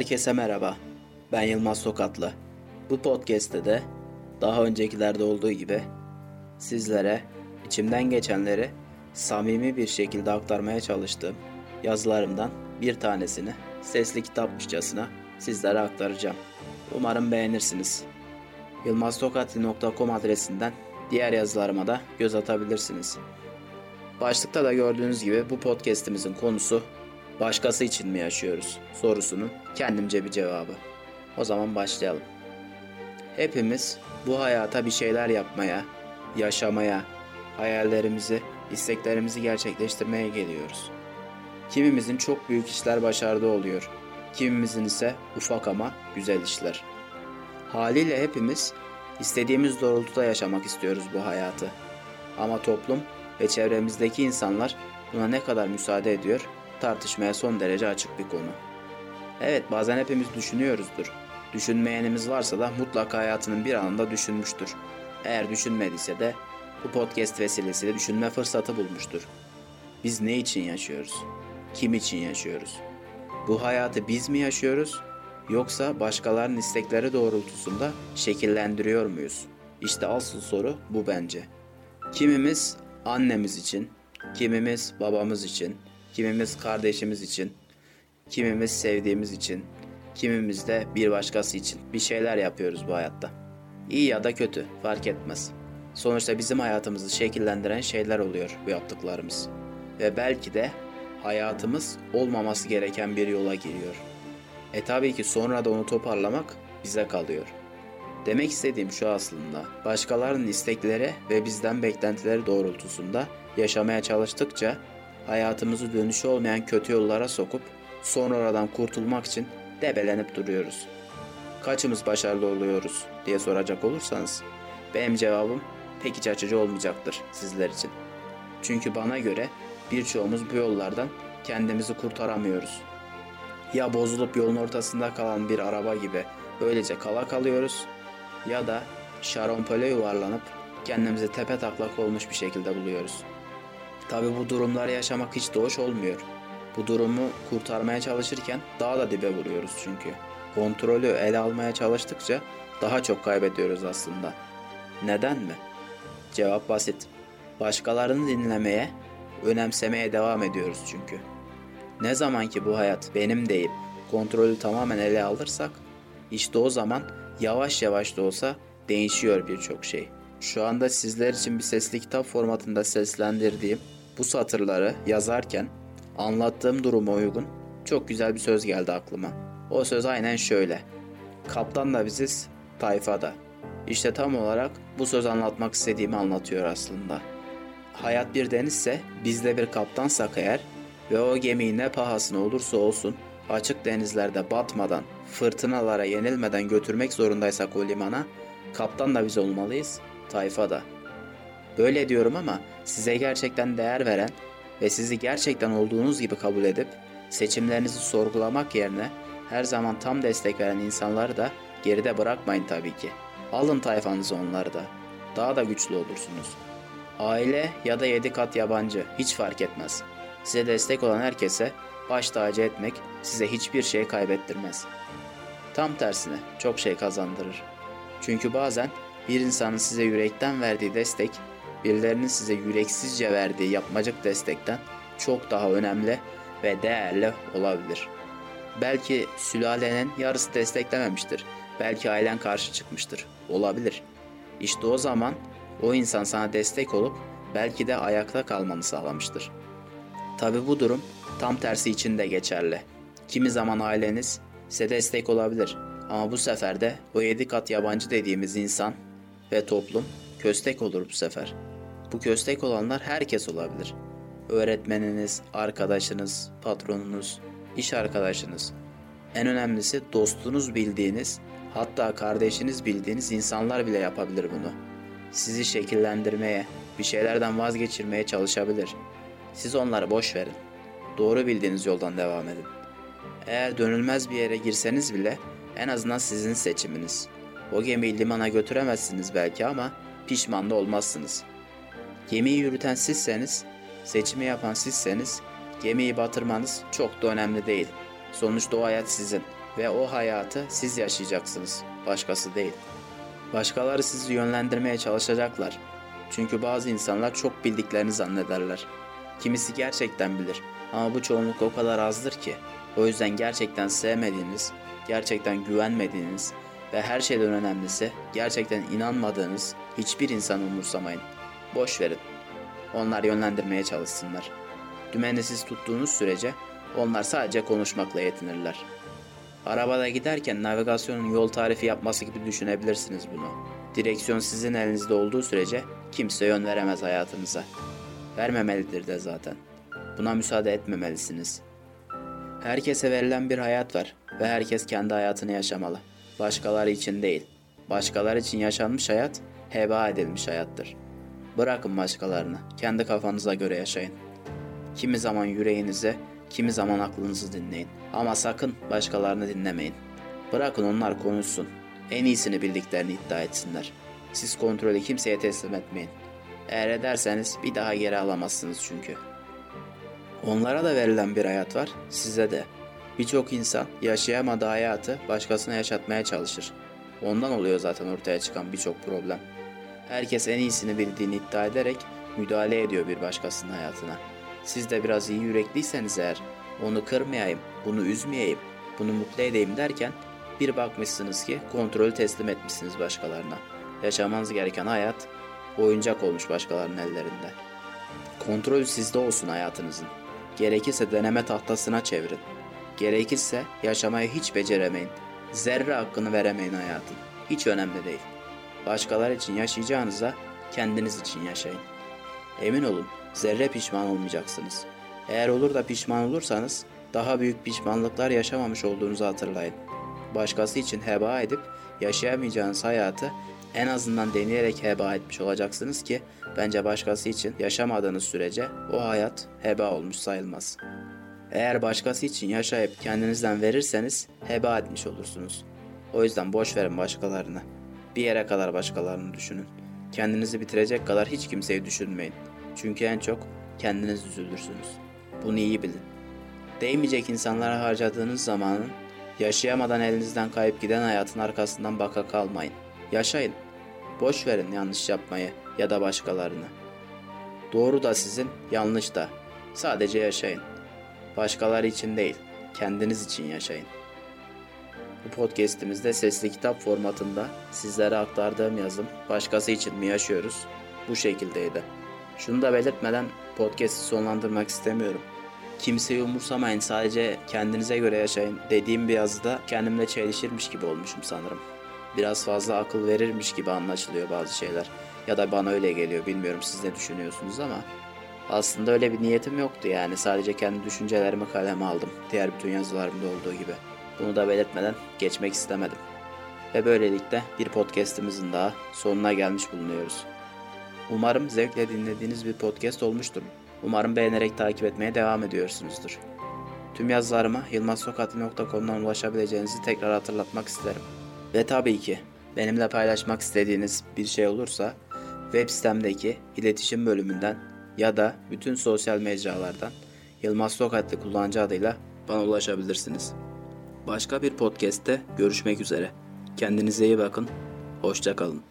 Herkese merhaba. Ben Yılmaz Sokatlı. Bu podcast'te de daha öncekilerde olduğu gibi sizlere içimden geçenleri samimi bir şekilde aktarmaya çalıştığım yazılarımdan bir tanesini sesli kitapmışçasına sizlere aktaracağım. Umarım beğenirsiniz. yılmaztokatli.com adresinden diğer yazılarıma da göz atabilirsiniz. Başlıkta da gördüğünüz gibi bu podcast'imizin konusu başkası için mi yaşıyoruz sorusunun kendimce bir cevabı. O zaman başlayalım. Hepimiz bu hayata bir şeyler yapmaya, yaşamaya, hayallerimizi, isteklerimizi gerçekleştirmeye geliyoruz. Kimimizin çok büyük işler başardığı oluyor. Kimimizin ise ufak ama güzel işler. Haliyle hepimiz istediğimiz doğrultuda yaşamak istiyoruz bu hayatı. Ama toplum ve çevremizdeki insanlar buna ne kadar müsaade ediyor tartışmaya son derece açık bir konu. Evet bazen hepimiz düşünüyoruzdur. Düşünmeyenimiz varsa da mutlaka hayatının bir anında düşünmüştür. Eğer düşünmediyse de bu podcast vesilesiyle düşünme fırsatı bulmuştur. Biz ne için yaşıyoruz? Kim için yaşıyoruz? Bu hayatı biz mi yaşıyoruz yoksa başkalarının istekleri doğrultusunda şekillendiriyor muyuz? İşte asıl soru bu bence. Kimimiz annemiz için, kimimiz babamız için, kimimiz kardeşimiz için, kimimiz sevdiğimiz için, kimimiz de bir başkası için bir şeyler yapıyoruz bu hayatta. İyi ya da kötü fark etmez. Sonuçta bizim hayatımızı şekillendiren şeyler oluyor bu yaptıklarımız. Ve belki de hayatımız olmaması gereken bir yola giriyor. E tabii ki sonra da onu toparlamak bize kalıyor. Demek istediğim şu aslında. Başkalarının istekleri ve bizden beklentileri doğrultusunda yaşamaya çalıştıkça hayatımızı dönüşü olmayan kötü yollara sokup sonra oradan kurtulmak için debelenip duruyoruz. Kaçımız başarılı oluyoruz diye soracak olursanız benim cevabım pek iç açıcı olmayacaktır sizler için. Çünkü bana göre birçoğumuz bu yollardan kendimizi kurtaramıyoruz. Ya bozulup yolun ortasında kalan bir araba gibi öylece kala kalıyoruz ya da şarampole yuvarlanıp kendimizi tepe taklak olmuş bir şekilde buluyoruz. Tabi bu durumları yaşamak hiç de hoş olmuyor. Bu durumu kurtarmaya çalışırken daha da dibe vuruyoruz çünkü. Kontrolü ele almaya çalıştıkça daha çok kaybediyoruz aslında. Neden mi? Cevap basit. Başkalarını dinlemeye, önemsemeye devam ediyoruz çünkü. Ne zaman ki bu hayat benim deyip kontrolü tamamen ele alırsak, işte o zaman yavaş yavaş da olsa değişiyor birçok şey. Şu anda sizler için bir sesli kitap formatında seslendirdiğim bu satırları yazarken anlattığım duruma uygun çok güzel bir söz geldi aklıma. O söz aynen şöyle. Kaptan da biziz, tayfa da. İşte tam olarak bu söz anlatmak istediğimi anlatıyor aslında. Hayat bir denizse biz de bir kaptansak eğer ve o gemiyi ne pahasına olursa olsun açık denizlerde batmadan, fırtınalara yenilmeden götürmek zorundaysak o limana, kaptan da biz olmalıyız, tayfa da. Böyle diyorum ama size gerçekten değer veren ve sizi gerçekten olduğunuz gibi kabul edip seçimlerinizi sorgulamak yerine her zaman tam destek veren insanları da geride bırakmayın tabii ki. Alın tayfanızı onları da. Daha da güçlü olursunuz. Aile ya da yedi kat yabancı hiç fark etmez. Size destek olan herkese baş tacı etmek size hiçbir şey kaybettirmez. Tam tersine çok şey kazandırır. Çünkü bazen bir insanın size yürekten verdiği destek, birilerinin size yüreksizce verdiği yapmacık destekten çok daha önemli ve değerli olabilir. Belki sülalenin yarısı desteklememiştir. Belki ailen karşı çıkmıştır. Olabilir. İşte o zaman o insan sana destek olup belki de ayakta kalmanı sağlamıştır. Tabi bu durum tam tersi için de geçerli. Kimi zaman aileniz size destek olabilir ama bu sefer de o yedi kat yabancı dediğimiz insan ve toplum köstek olur bu sefer. Bu köstek olanlar herkes olabilir. Öğretmeniniz, arkadaşınız, patronunuz, iş arkadaşınız. En önemlisi dostunuz bildiğiniz, hatta kardeşiniz bildiğiniz insanlar bile yapabilir bunu. Sizi şekillendirmeye, bir şeylerden vazgeçirmeye çalışabilir. Siz onları boş verin. Doğru bildiğiniz yoldan devam edin. Eğer dönülmez bir yere girseniz bile en azından sizin seçiminiz. O gemiyi limana götüremezsiniz belki ama pişman da olmazsınız. Gemiyi yürüten sizseniz, seçimi yapan sizseniz gemiyi batırmanız çok da önemli değil. Sonuçta o hayat sizin. Ve o hayatı siz yaşayacaksınız, başkası değil. Başkaları sizi yönlendirmeye çalışacaklar. Çünkü bazı insanlar çok bildiklerini zannederler. Kimisi gerçekten bilir ama bu çoğunluk o kadar azdır ki. O yüzden gerçekten sevmediğiniz, gerçekten güvenmediğiniz ve her şeyden önemlisi gerçekten inanmadığınız hiçbir insanı umursamayın. Boş verin. Onlar yönlendirmeye çalışsınlar. Dümeni siz tuttuğunuz sürece onlar sadece konuşmakla yetinirler. Arabada giderken navigasyonun yol tarifi yapması gibi düşünebilirsiniz bunu. Direksiyon sizin elinizde olduğu sürece kimse yön veremez hayatınıza. Vermemelidir de zaten. Buna müsaade etmemelisiniz. Herkese verilen bir hayat var ve herkes kendi hayatını yaşamalı. Başkaları için değil. Başkaları için yaşanmış hayat heba edilmiş hayattır. Bırakın başkalarını, kendi kafanıza göre yaşayın. Kimi zaman yüreğinize, kimi zaman aklınızı dinleyin. Ama sakın başkalarını dinlemeyin. Bırakın onlar konuşsun. En iyisini bildiklerini iddia etsinler. Siz kontrolü kimseye teslim etmeyin. Eğer ederseniz bir daha geri alamazsınız çünkü. Onlara da verilen bir hayat var, size de. Birçok insan yaşayamadığı hayatı başkasına yaşatmaya çalışır. Ondan oluyor zaten ortaya çıkan birçok problem. Herkes en iyisini bildiğini iddia ederek müdahale ediyor bir başkasının hayatına. Siz de biraz iyi yürekliyseniz eğer, onu kırmayayım, bunu üzmeyeyim, bunu mutlu edeyim derken bir bakmışsınız ki kontrolü teslim etmişsiniz başkalarına. Yaşamanız gereken hayat oyuncak olmuş başkalarının ellerinde. Kontrol sizde olsun hayatınızın. Gerekirse deneme tahtasına çevirin. Gerekirse yaşamayı hiç beceremeyin. Zerre hakkını veremeyin hayatın. Hiç önemli değil. Başkaları için yaşayacağınıza kendiniz için yaşayın. Emin olun zerre pişman olmayacaksınız. Eğer olur da pişman olursanız daha büyük pişmanlıklar yaşamamış olduğunuzu hatırlayın. Başkası için heba edip yaşayamayacağınız hayatı en azından deneyerek heba etmiş olacaksınız ki bence başkası için yaşamadığınız sürece o hayat heba olmuş sayılmaz. Eğer başkası için yaşayıp kendinizden verirseniz heba etmiş olursunuz. O yüzden boş verin başkalarını. Bir yere kadar başkalarını düşünün. Kendinizi bitirecek kadar hiç kimseyi düşünmeyin. Çünkü en çok kendiniz üzülürsünüz. Bunu iyi bilin. Değmeyecek insanlara harcadığınız zamanın yaşayamadan elinizden kayıp giden hayatın arkasından baka kalmayın. Yaşayın. Boş verin yanlış yapmayı ya da başkalarını. Doğru da sizin, yanlış da. Sadece yaşayın. Başkaları için değil, kendiniz için yaşayın. Bu podcast'imizde sesli kitap formatında sizlere aktardığım yazım başkası için mi yaşıyoruz? Bu şekildeydi. Şunu da belirtmeden podcast'i sonlandırmak istemiyorum. Kimseyi umursamayın sadece kendinize göre yaşayın dediğim bir yazıda kendimle çelişirmiş gibi olmuşum sanırım. Biraz fazla akıl verirmiş gibi anlaşılıyor bazı şeyler. Ya da bana öyle geliyor bilmiyorum siz ne düşünüyorsunuz ama aslında öyle bir niyetim yoktu yani sadece kendi düşüncelerimi kaleme aldım. Diğer bütün yazılarımda olduğu gibi. Bunu da belirtmeden geçmek istemedim. Ve böylelikle bir podcast'imizin daha sonuna gelmiş bulunuyoruz. Umarım zevkle dinlediğiniz bir podcast olmuştur. Umarım beğenerek takip etmeye devam ediyorsunuzdur. Tüm yazılarıma yılmazsokati.com'dan ulaşabileceğinizi tekrar hatırlatmak isterim. Ve tabii ki benimle paylaşmak istediğiniz bir şey olursa web sitemdeki iletişim bölümünden ya da bütün sosyal mecralardan Yılmaz Sokatlı kullanıcı adıyla bana ulaşabilirsiniz. Başka bir podcast'te görüşmek üzere. Kendinize iyi bakın. Hoşçakalın.